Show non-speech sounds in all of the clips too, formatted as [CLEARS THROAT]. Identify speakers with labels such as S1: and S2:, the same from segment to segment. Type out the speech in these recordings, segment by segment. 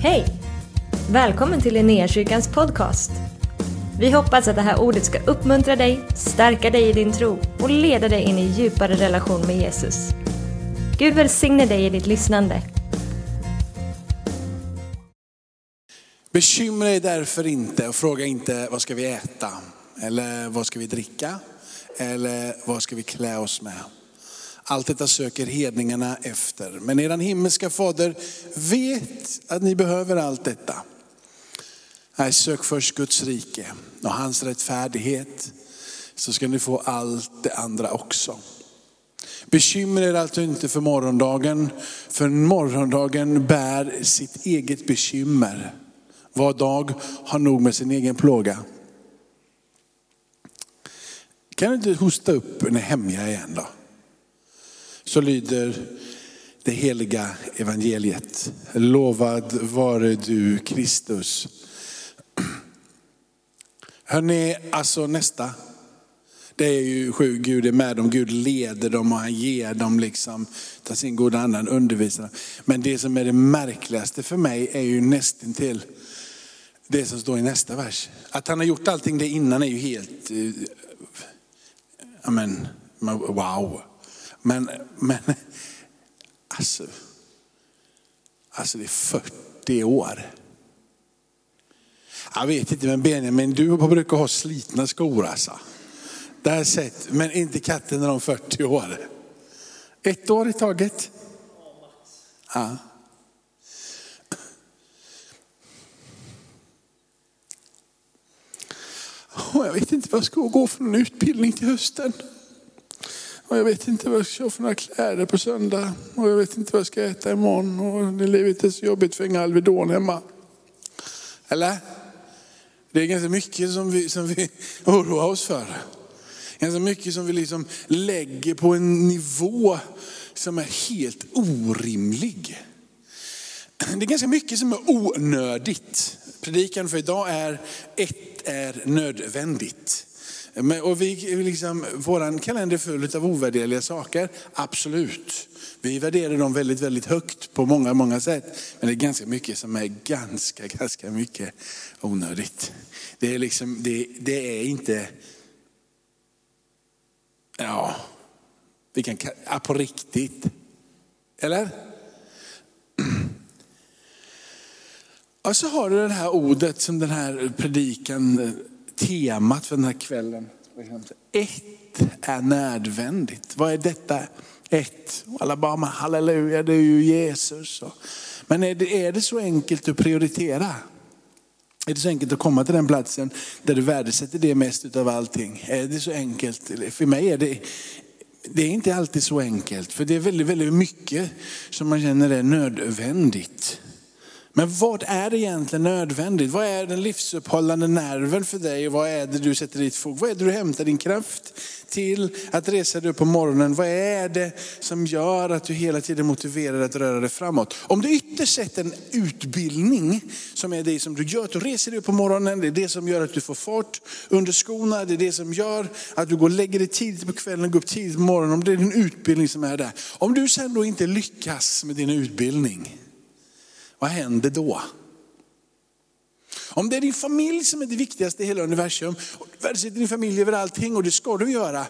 S1: Hej! Välkommen till Linnéakyrkans podcast. Vi hoppas att det här ordet ska uppmuntra dig, stärka dig i din tro och leda dig in i djupare relation med Jesus. Gud välsigne dig i ditt lyssnande.
S2: Bekymra dig därför inte och fråga inte vad ska vi äta? Eller vad ska vi dricka? Eller vad ska vi klä oss med? Allt detta söker hedningarna efter. Men eran himmelska fader vet att ni behöver allt detta. Nej, sök först Guds rike och hans rättfärdighet så ska ni få allt det andra också. Bekymra er alltså inte för morgondagen, för morgondagen bär sitt eget bekymmer. Var dag har nog med sin egen plåga. Kan du inte hosta upp en hemja igen då? Så lyder det heliga evangeliet. Lovad vare du Kristus. Hörrni, alltså nästa. Det är ju sju, Gud är med dem, Gud leder dem och han ger dem liksom, tar sin goda andan, undervisar dem. Men det som är det märkligaste för mig är ju nästintill det som står i nästa vers. Att han har gjort allting det innan är ju helt, eh, ja amen, wow. Men, men alltså, alltså det är 40 år. Jag vet inte men Benjamin, du brukar ha slitna skor alltså. Det här sett, men inte katten när de 40 år. Ett år i taget. Ja. Jag vet inte vad jag ska gå för en utbildning till hösten. Och jag vet inte vad jag ska köpa för några kläder på söndag. Och jag vet inte vad jag ska äta imorgon. Och det livet är så jobbigt för inga Alvedon hemma. Eller? Det är ganska mycket som vi, som vi [LAUGHS] oroar oss för. Ganska mycket som vi liksom lägger på en nivå som är helt orimlig. Det är ganska mycket som är onödigt. Predikan för idag är ett är nödvändigt. Och vi, liksom, vår kalender är full av ovärderliga saker, absolut. Vi värderar dem väldigt, väldigt högt på många, många sätt. Men det är ganska mycket som är ganska, ganska mycket onödigt. Det är liksom, det, det är inte, ja, vi kan ja, på riktigt. Eller? Och så har du det här ordet som den här predikan, temat för den här kvällen. Ett är nödvändigt. Vad är detta? Ett. Alla bara, men halleluja, det är ju Jesus. Men är det, är det så enkelt att prioritera? Är det så enkelt att komma till den platsen där du värdesätter det mest av allting? Är det så enkelt? För mig är det, det är inte alltid så enkelt. För det är väldigt, väldigt mycket som man känner är nödvändigt. Men vad är egentligen nödvändigt? Vad är den livsuppehållande nerven för dig? Vad är det du sätter ditt fokus Vad är det du hämtar din kraft till att resa dig upp på morgonen? Vad är det som gör att du hela tiden motiverar att röra dig framåt? Om det ytterst sett en utbildning som är det som du gör, att du reser dig upp på morgonen, det är det som gör att du får fart under skorna, det är det som gör att du går och lägger dig tidigt på kvällen och går upp tidigt på morgonen. Om det är din utbildning som är där. Om du sen då inte lyckas med din utbildning, vad händer då? Om det är din familj som är det viktigaste i hela universum, värdesätter din familj över allting och det ska du göra.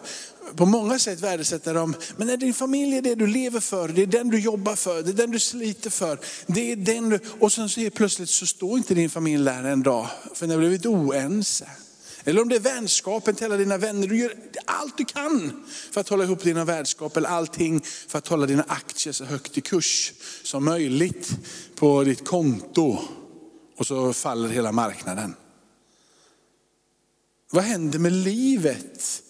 S2: På många sätt värdesätta dem. Men när din familj är det du lever för, det är den du jobbar för, det är den du sliter för. Det är den du, och sen så är plötsligt så står inte din familj där en dag, för ni har blivit oense. Eller om det är vänskapen till alla dina vänner. Du gör allt du kan för att hålla ihop dina värdskap. eller allting för att hålla dina aktier så högt i kurs som möjligt på ditt konto. Och så faller hela marknaden. Vad händer med livet?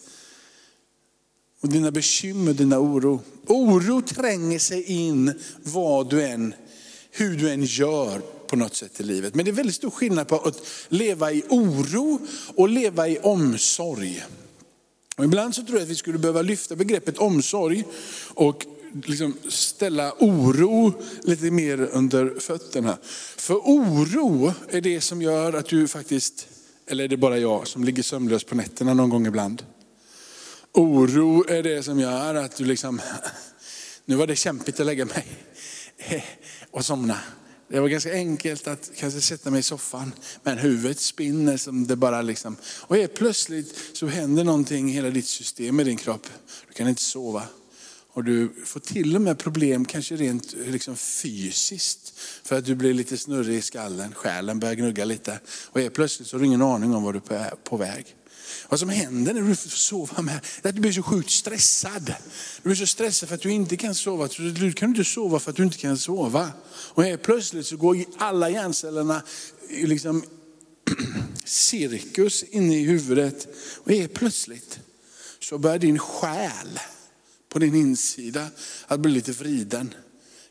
S2: Och dina bekymmer, dina oro. Oro tränger sig in vad du än, hur du än gör på något sätt i livet. Men det är väldigt stor skillnad på att leva i oro och leva i omsorg. Och ibland så tror jag att vi skulle behöva lyfta begreppet omsorg och liksom ställa oro lite mer under fötterna. För oro är det som gör att du faktiskt, eller är det bara jag som ligger sömnlös på nätterna någon gång ibland? Oro är det som gör att du liksom, [LAUGHS] nu var det kämpigt att lägga mig [LAUGHS] och somna. Det var ganska enkelt att kanske sätta mig i soffan, men huvudet spinner som det bara liksom. Och helt plötsligt så händer någonting i hela ditt system i din kropp. Du kan inte sova. Och du får till och med problem, kanske rent liksom fysiskt, för att du blir lite snurrig i skallen, själen börjar gnugga lite. Och helt plötsligt så har du ingen aning om var du är på väg. Vad som händer när du får sova med, är att du blir så sjukt stressad. Du blir så stressad för att du inte kan sova. Du kan inte sova för att du inte kan sova. Och helt plötsligt så går alla hjärncellerna liksom [CLEARS THROAT] cirkus inne i huvudet. Och helt plötsligt så börjar din själ på din insida att bli lite vriden.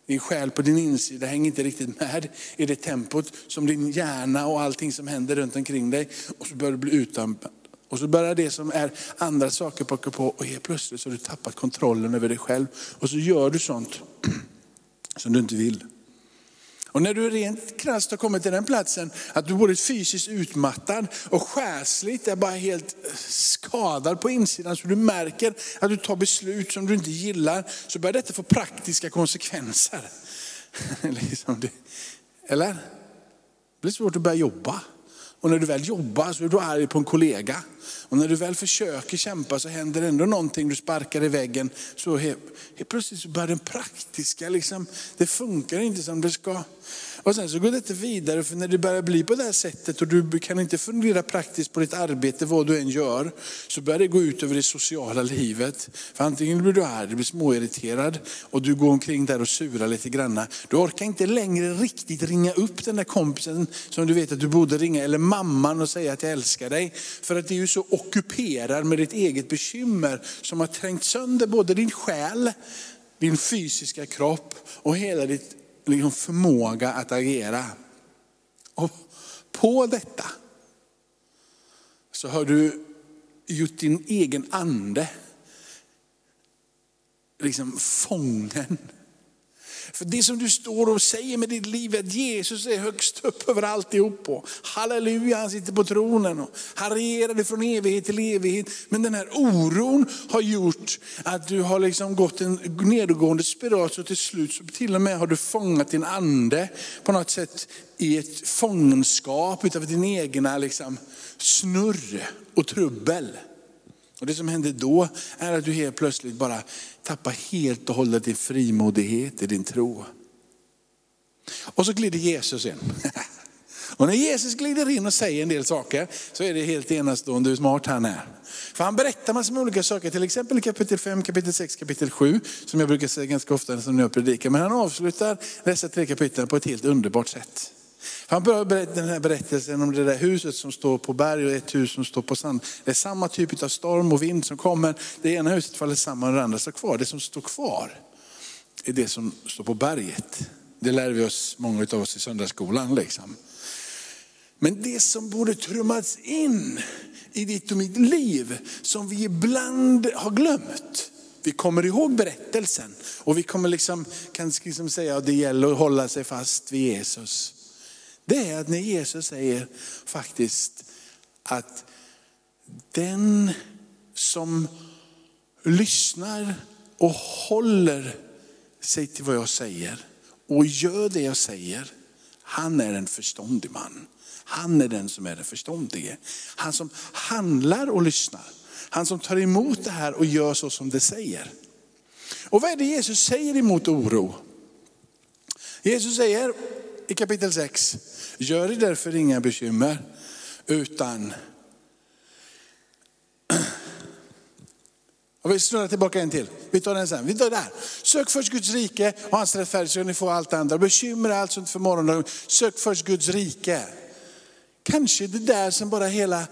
S2: Din själ på din insida hänger inte riktigt med i det tempot som din hjärna och allting som händer runt omkring dig. Och så börjar du bli utan, och så börjar det som är andra saker plocka på och helt plötsligt så har du tappat kontrollen över dig själv. Och så gör du sånt [CLEARS THROAT] som du inte vill. Och när du rent krasst har kommit till den platsen att du både fysiskt utmattad och själsligt är bara helt skadad på insidan så du märker att du tar beslut som du inte gillar så börjar detta få praktiska konsekvenser. [LAUGHS] Liksom Eller? Det blir svårt att börja jobba. Och när du väl jobbar så är du arg på en kollega. Och när du väl försöker kämpa så händer ändå någonting, du sparkar i väggen. Så helt, helt plötsligt så börjar den praktiska, liksom, det funkar inte som det ska. Och sen så går det vidare, för när det börjar bli på det här sättet och du kan inte fundera praktiskt på ditt arbete, vad du än gör, så börjar det gå ut över det sociala livet. För antingen blir du arg, du blir småirriterad och du går omkring där och surar lite granna. Du orkar inte längre riktigt ringa upp den där kompisen som du vet att du borde ringa, eller mamman och säga att jag älskar dig. För att det är ju så ockuperad med ditt eget bekymmer som har trängt sönder både din själ, din fysiska kropp och hela ditt liksom förmåga att agera. Och på detta så har du gjort din egen ande liksom fången för det som du står och säger med ditt liv är att Jesus är högst upp över alltihop. Och halleluja, han sitter på tronen och han regerar från evighet till evighet. Men den här oron har gjort att du har liksom gått en nedåtgående spiral så till slut så till och med har du fångat din ande på något sätt i ett fångenskap utav din egna liksom snurr och trubbel. Och det som händer då är att du helt plötsligt bara tappar helt och hållet din frimodighet i din tro. Och så glider Jesus in. [LAUGHS] Och när Jesus glider in och säger en del saker så är det helt enastående hur smart han är. För han berättar massor med olika saker, till exempel i kapitel 5, kapitel 6, kapitel 7, som jag brukar säga ganska ofta när jag predikar. Men han avslutar dessa tre kapitel på ett helt underbart sätt. Han börjar den här berättelsen om det där huset som står på berg och ett hus som står på sand. Det är samma typ av storm och vind som kommer. Det ena huset faller samman och det andra står kvar. Det som står kvar är det som står på berget. Det lär vi oss, många av oss i söndagsskolan. Liksom. Men det som borde trummats in i ditt och mitt liv, som vi ibland har glömt. Vi kommer ihåg berättelsen och vi kommer liksom, kan liksom säga att det gäller att hålla sig fast vid Jesus. Det är att när Jesus säger faktiskt att den som lyssnar och håller sig till vad jag säger och gör det jag säger, han är en förståndig man. Han är den som är den förståndige. Han som handlar och lyssnar. Han som tar emot det här och gör så som det säger. Och vad är det Jesus säger emot oro? Jesus säger i kapitel 6, gör er därför inga bekymmer, utan [CLEARS THROAT] och vi snurrar tillbaka en till. Vi tar den sen. Vi tar där. Sök först Guds rike och hans rättfärdighet så ni får allt andra. Bekymra allt sånt för morgondagen. Sök först Guds rike. Kanske det där som bara hela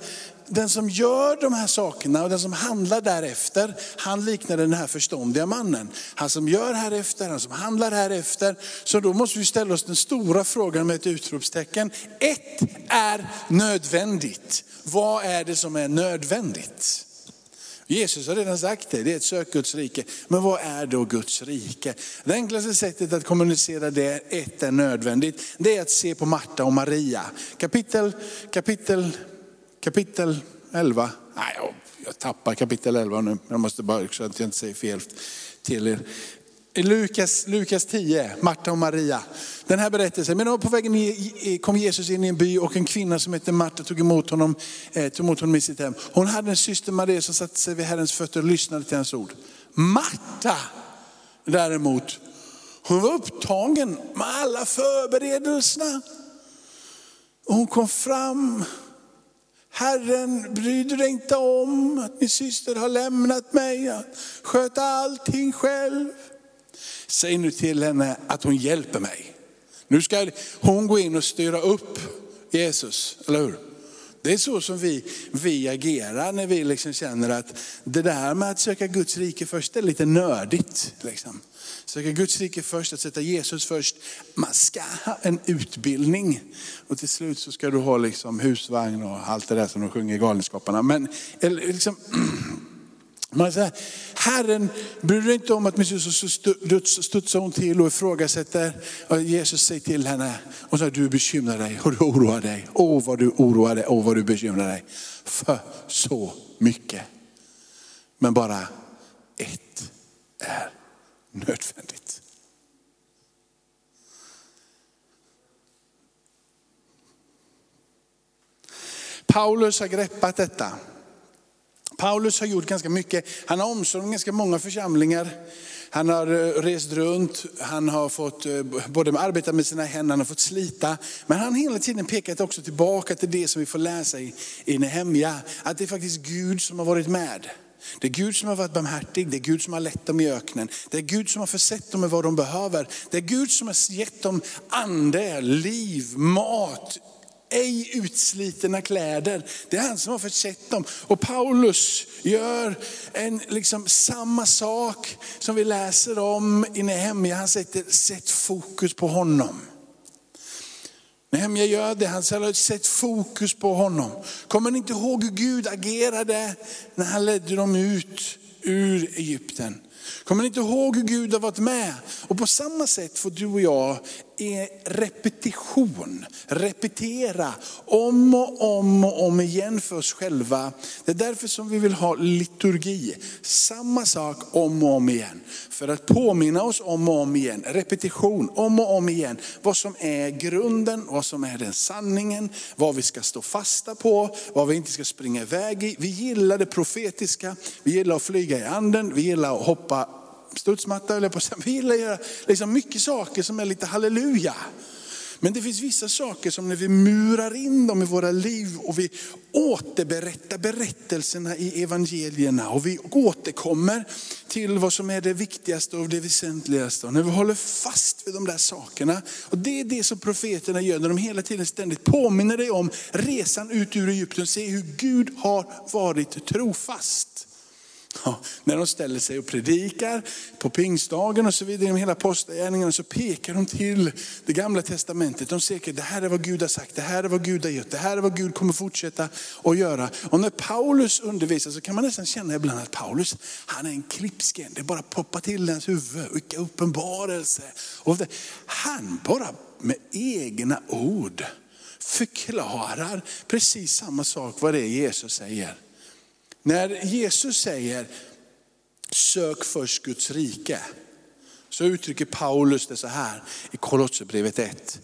S2: den som gör de här sakerna och den som handlar därefter, han liknar den här förståndiga mannen. Han som gör härefter, han som handlar härefter. Så då måste vi ställa oss den stora frågan med ett utropstecken. Ett är nödvändigt. Vad är det som är nödvändigt? Jesus har redan sagt det, det är ett sök Guds rike. Men vad är då Guds rike? Det enklaste sättet att kommunicera det, ett är nödvändigt, det är att se på Marta och Maria. Kapitel, kapitel kapitel 11. Nej, jag, jag tappar kapitel 11 nu. Jag måste bara, så att jag inte säger fel till er. i Lukas, Lukas 10, Marta och Maria. Den här berättelsen, men på vägen kom Jesus in i en by och en kvinna som hette Marta tog emot honom, eh, tog emot honom i sitt hem. Hon hade en syster Maria som satte sig vid Herrens fötter och lyssnade till hans ord. Marta däremot, hon var upptagen med alla förberedelserna. Och hon kom fram. Herren, bryr du dig inte om att min syster har lämnat mig att sköta allting själv? Säg nu till henne att hon hjälper mig. Nu ska hon gå in och styra upp Jesus, eller hur? Det är så som vi, vi agerar när vi liksom känner att det där med att söka Guds rike först är lite nördigt. Liksom. Söka Guds rike först, att sätta Jesus först. Man ska ha en utbildning. Och till slut så ska du ha liksom husvagn och allt det där som de sjunger i Galenskaparna. Men liksom, [CLEARS THROAT] man säger, Herren bryr dig inte om att min syster studsar hon till och ifrågasätter. Och Jesus säger till henne, och säger, du bekymrar dig och du oroar dig. Åh vad du oroar dig, åh vad du bekymrar dig. För så mycket. Men bara ett är nödvändigt. Paulus har greppat detta. Paulus har gjort ganska mycket. Han har omsorg om ganska många församlingar. Han har eh, rest runt, han har fått eh, både arbeta med sina händer, han har fått slita. Men han har hela tiden pekat också tillbaka till det som vi får läsa i, i Nehemja. Att det är faktiskt Gud som har varit med. Det är Gud som har varit barmhärtig, det är Gud som har lett dem i öknen. Det är Gud som har försett dem med vad de behöver. Det är Gud som har gett dem ande, liv, mat, ej utslitna kläder. Det är han som har försett dem. Och Paulus gör en, liksom, samma sak som vi läser om i Nehemja. Han sätter sätt fokus på honom. Nehemja gör det, han säger sätt fokus på honom. Kommer ni inte ihåg hur Gud agerade när han ledde dem ut ur Egypten? Kommer ni inte ihåg hur Gud har varit med? Och på samma sätt får du och jag är repetition, repetera om och om och om igen för oss själva. Det är därför som vi vill ha liturgi. Samma sak om och om igen. För att påminna oss om och om igen, repetition om och om igen. Vad som är grunden, vad som är den sanningen, vad vi ska stå fasta på, vad vi inte ska springa iväg i. Vi gillar det profetiska, vi gillar att flyga i anden, vi gillar att hoppa studsmatta eller på Vi gillar att göra liksom mycket saker som är lite halleluja. Men det finns vissa saker som när vi murar in dem i våra liv och vi återberättar berättelserna i evangelierna och vi återkommer till vad som är det viktigaste och det väsentligaste. Och när vi håller fast vid de där sakerna. Och det är det som profeterna gör när de hela tiden ständigt påminner dig om resan ut ur Egypten. Se hur Gud har varit trofast. Ja, när de ställer sig och predikar på pingstdagen och så vidare, genom hela apostlagärningarna, så pekar de till det gamla testamentet. De säger att det här är vad Gud har sagt, det här är vad Gud har gjort, det här är vad Gud kommer fortsätta att göra. Och när Paulus undervisar så kan man nästan känna ibland att Paulus, han är en klipsken. Det bara poppar till hans huvud, vilka uppenbarelse. Och han bara med egna ord förklarar precis samma sak vad det är Jesus säger. När Jesus säger, sök först Guds rike, så uttrycker Paulus det så här i Kolosserbrevet 1.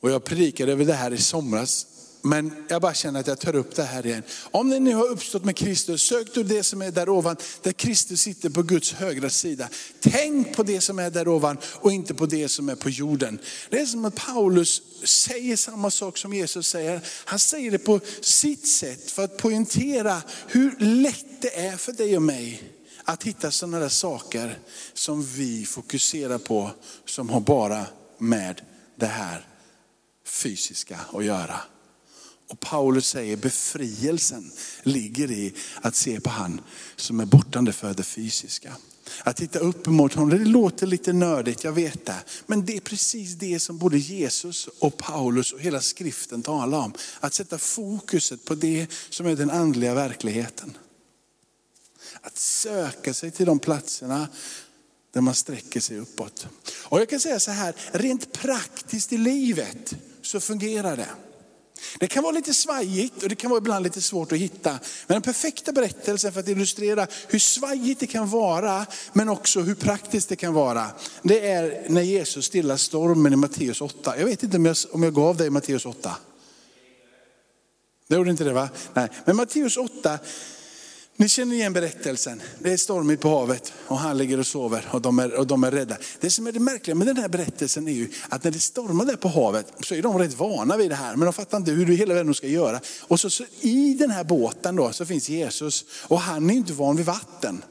S2: Och jag predikade över det här i somras men jag bara känner att jag tar upp det här igen. Om ni nu har uppstått med Kristus, sök du det som är där ovan, där Kristus sitter på Guds högra sida. Tänk på det som är där ovan och inte på det som är på jorden. Det är som att Paulus säger samma sak som Jesus säger. Han säger det på sitt sätt för att poängtera hur lätt det är för dig och mig att hitta sådana där saker som vi fokuserar på, som har bara med det här fysiska att göra. Och Paulus säger befrielsen ligger i att se på han som är bortande för det fysiska. Att titta upp mot honom, det låter lite nördigt, jag vet det. Men det är precis det som både Jesus och Paulus och hela skriften talar om. Att sätta fokuset på det som är den andliga verkligheten. Att söka sig till de platserna där man sträcker sig uppåt. Och jag kan säga så här, rent praktiskt i livet så fungerar det. Det kan vara lite svajigt och det kan vara ibland lite svårt att hitta. Men den perfekta berättelsen för att illustrera hur svajigt det kan vara, men också hur praktiskt det kan vara. Det är när Jesus stillar stormen i Matteus 8. Jag vet inte om jag, om jag gav dig Matteus 8. Det gjorde inte det va? Nej. Men Matteus 8, ni känner igen berättelsen. Det är stormigt på havet och han ligger och sover och de, är, och de är rädda. Det som är det märkliga med den här berättelsen är ju att när det stormar där på havet så är de rätt vana vid det här. Men de fattar inte hur hela världen ska göra. Och så, så i den här båten då så finns Jesus och han är inte van vid vatten.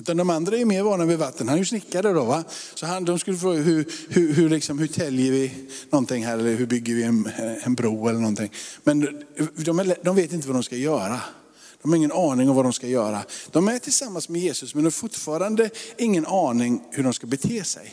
S2: Utan de andra är mer vana vid vatten. Han är ju snickare då. Va? Så han, de skulle fråga hur, hur, hur, liksom, hur täljer vi någonting här eller hur bygger vi en, en bro eller någonting. Men de, är, de vet inte vad de ska göra. De har ingen aning om vad de ska göra. De är tillsammans med Jesus men de har fortfarande ingen aning hur de ska bete sig.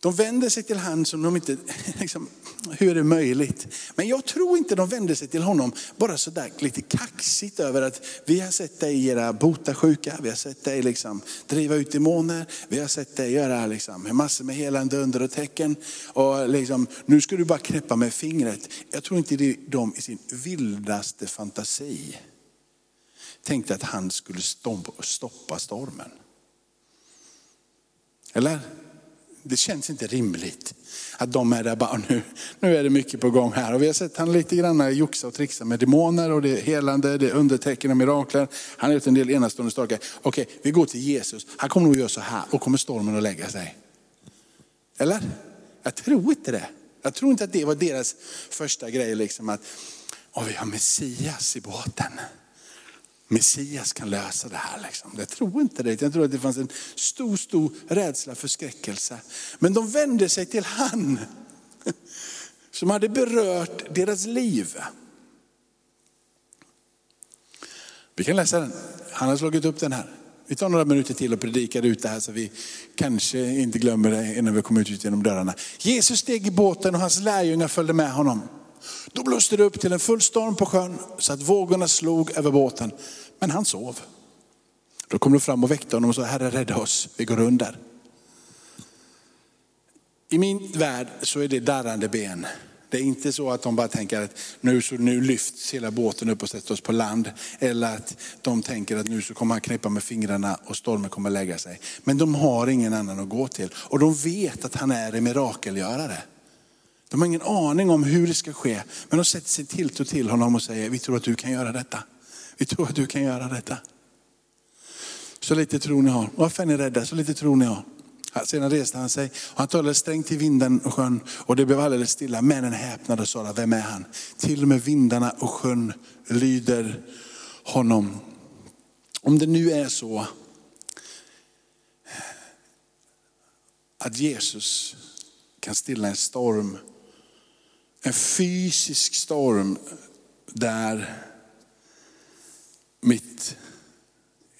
S2: De vänder sig till han som de inte, [LAUGHS] liksom, hur är det möjligt? Men jag tror inte de vänder sig till honom bara sådär lite kaxigt över att vi har sett dig göra bota sjuka, vi har sett dig liksom driva ut demoner, vi har sett dig göra liksom massor med helande under och tecken. Och liksom, nu ska du bara knäppa med fingret. Jag tror inte det de i sin vildaste fantasi tänkte att han skulle stoppa stormen. Eller? Det känns inte rimligt att de är där bara nu, nu är det mycket på gång här. Och vi har sett han lite grann joxa och trixa med demoner och det är helande, det är undertecken och mirakler. Han har gjort en del enastående saker. Okej, vi går till Jesus. Han kommer nog göra så här och kommer stormen att lägga sig. Eller? Jag tror inte det. Jag tror inte att det var deras första grej, liksom att oh, vi har Messias i båten. Messias kan lösa det här. Liksom. Jag tror inte det. Jag tror att det fanns en stor, stor rädsla, förskräckelse. Men de vände sig till han [LAUGHS] som hade berört deras liv. Vi kan läsa den. Han har slagit upp den här. Vi tar några minuter till och predikar ut det här så vi kanske inte glömmer det innan vi kommer ut genom dörrarna. Jesus steg i båten och hans lärjungar följde med honom. Då blåste det upp till en full storm på sjön så att vågorna slog över båten. Men han sov. Då kom de fram och väckte honom och sa, Herre rädda oss, vi går under. I min värld så är det darrande ben. Det är inte så att de bara tänker att nu, så nu lyfts hela båten upp och sätter oss på land. Eller att de tänker att nu så kommer han knäppa med fingrarna och stormen kommer lägga sig. Men de har ingen annan att gå till. Och de vet att han är en mirakelgörare. De har ingen aning om hur det ska ske. Men de sätter sin tilltro till honom och säger, vi tror att du kan göra detta. Vi tror att du kan göra detta. Så lite tro ni har. Varför är ni rädda? Så lite tro ni har. Sedan reste han sig och han talade strängt till vinden och sjön och det blev alldeles stilla. Männen häpnade och sa, vem är han? Till och med vindarna och sjön lyder honom. Om det nu är så att Jesus kan stilla en storm en fysisk storm där mitt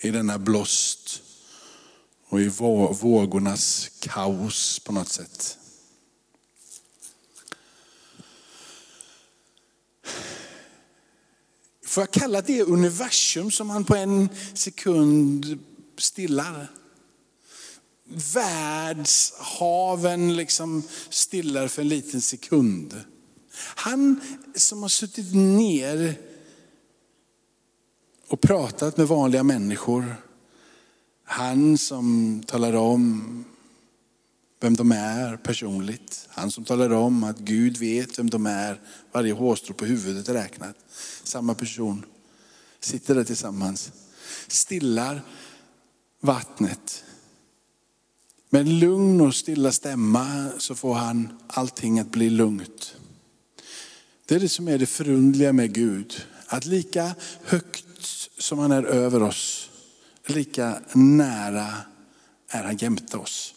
S2: i denna blåst och i vågornas kaos på något sätt. Får jag kalla det universum som han på en sekund stillar? Världshaven liksom stillar för en liten sekund. Han som har suttit ner och pratat med vanliga människor. Han som talar om vem de är personligt. Han som talar om att Gud vet vem de är. Varje hårstrå på huvudet är räknat. Samma person sitter där tillsammans. Stillar vattnet. Med lugn och stilla stämma så får han allting att bli lugnt. Det är det som är det förundliga med Gud. Att lika högt som han är över oss, lika nära är han jämte oss.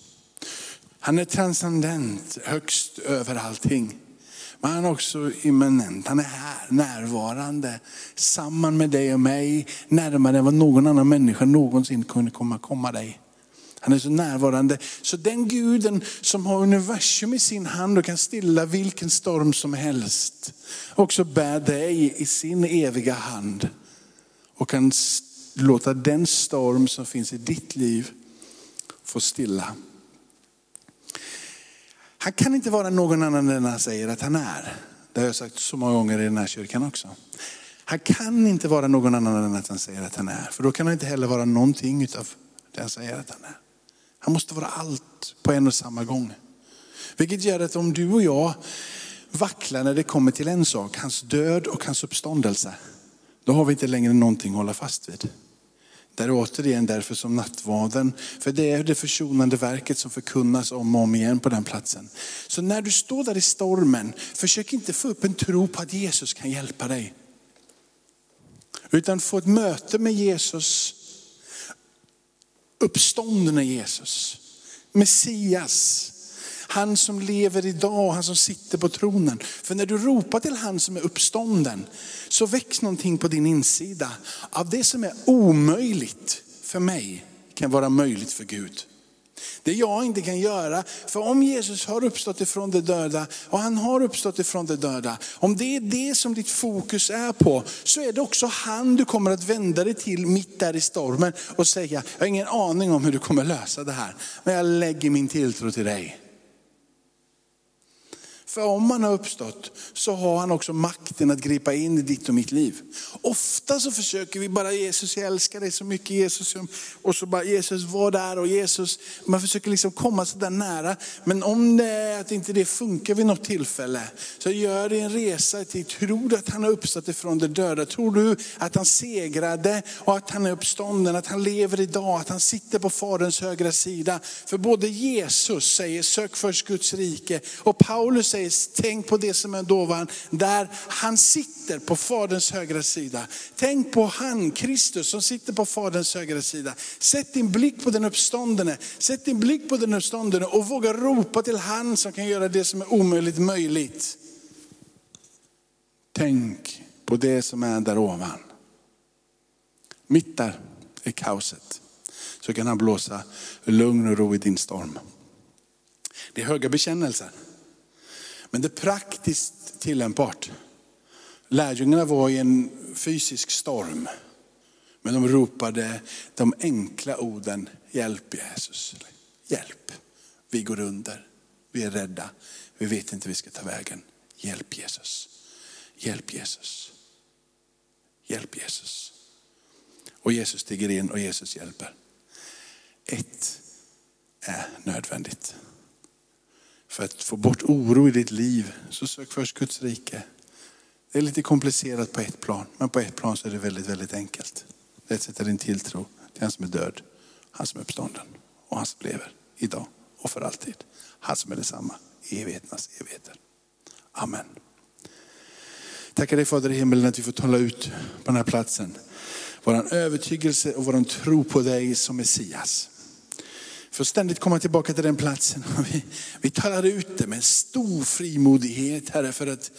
S2: Han är transcendent, högst över allting. Men han är också immanent, han är här, närvarande, samman med dig och mig, närmare än vad någon annan människa någonsin kunde komma, komma dig. Han är så närvarande. Så den guden som har universum i sin hand och kan stilla vilken storm som helst, också bär dig i sin eviga hand. Och kan låta den storm som finns i ditt liv få stilla. Han kan inte vara någon annan än han säger att han är. Det har jag sagt så många gånger i den här kyrkan också. Han kan inte vara någon annan än att han säger att han är. För då kan han inte heller vara någonting utav det han säger att han är. Han måste vara allt på en och samma gång. Vilket gör att om du och jag vacklar när det kommer till en sak, hans död och hans uppståndelse, då har vi inte längre någonting att hålla fast vid. Det är återigen därför som nattvarden, för det är det försonande verket som förkunnas om och om igen på den platsen. Så när du står där i stormen, försök inte få upp en tro på att Jesus kan hjälpa dig. Utan få ett möte med Jesus, uppståndne Jesus, Messias. Han som lever idag, han som sitter på tronen. För när du ropar till han som är uppstånden så väcks någonting på din insida. Av det som är omöjligt för mig kan vara möjligt för Gud. Det jag inte kan göra, för om Jesus har uppstått ifrån de döda och han har uppstått ifrån de döda, om det är det som ditt fokus är på, så är det också han du kommer att vända dig till mitt där i stormen och säga, jag har ingen aning om hur du kommer lösa det här, men jag lägger min tilltro till dig. För om han har uppstått så har han också makten att gripa in i ditt och mitt liv. Ofta så försöker vi bara, Jesus jag älskar dig så mycket Jesus. Och så bara, Jesus var där och Jesus, man försöker liksom komma så där nära. Men om det är att inte det funkar vid något tillfälle, så gör det en resa till, tror du att han har uppstått ifrån de döda? Tror du att han segrade och att han är uppstånden, att han lever idag, att han sitter på faderns högra sida? För både Jesus säger, sök först Guds rike och Paulus säger, tänk på det som är dovan, där han sitter på faderns högra sida. Tänk på han, Kristus, som sitter på faderns högra sida. Sätt din blick på den uppståndne, sätt din blick på den uppståndne och våga ropa till han som kan göra det som är omöjligt möjligt. Tänk på det som är där ovan. Mitt där i kaoset så kan han blåsa lugn och ro i din storm. Det är höga bekännelser. Men det är praktiskt tillämpbart. Lärjungarna var i en fysisk storm. Men de ropade de enkla orden, hjälp Jesus. Hjälp, vi går under, vi är rädda, vi vet inte vi ska ta vägen. Hjälp Jesus, hjälp Jesus, hjälp Jesus. Och Jesus stiger in och Jesus hjälper. Ett är nödvändigt. För att få bort oro i ditt liv så sök först Guds rike. Det är lite komplicerat på ett plan, men på ett plan så är det väldigt, väldigt enkelt. Det är att sätta din tilltro till han som är död, han som är uppstånden och han som lever idag och för alltid. Han som är detsamma i evigheternas evigheter. Amen. Tackar dig Fader i himmelen att vi får tala ut på den här platsen. Vår övertygelse och vår tro på dig som Messias. För att ständigt komma tillbaka till den platsen. [LAUGHS] Vi, vi talar ut det med stor frimodighet Herre, för att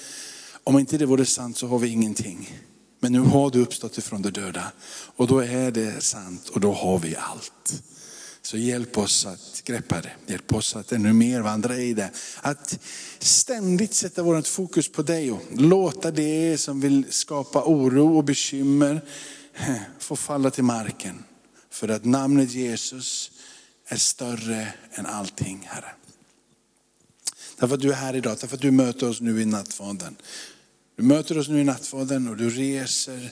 S2: om inte det vore sant så har vi ingenting. Men nu har du uppstått ifrån de döda och då är det sant och då har vi allt. Så hjälp oss att greppa det. Hjälp oss att ännu mer vandra i det. Att ständigt sätta vårt fokus på dig och låta det som vill skapa oro och bekymmer [LAUGHS] få falla till marken. För att namnet Jesus är större än allting, Herre. Därför att du är här idag, därför att du möter oss nu i nattvarden. Du möter oss nu i nattvarden och du reser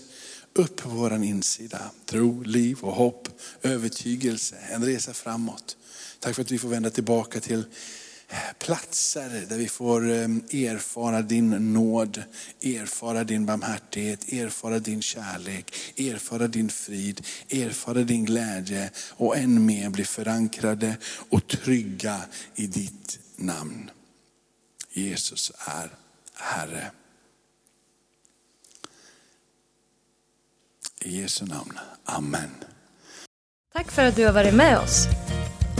S2: upp på vår insida. Tro, liv och hopp, övertygelse, en resa framåt. Tack för att vi får vända tillbaka till platser där vi får ehm, erfara din nåd, erfara din barmhärtighet, erfara din kärlek, erfara din frid, erfara din glädje och än mer bli förankrade och trygga i ditt namn. Jesus är Herre. I Jesu namn. Amen.
S1: Tack för att du har varit med oss.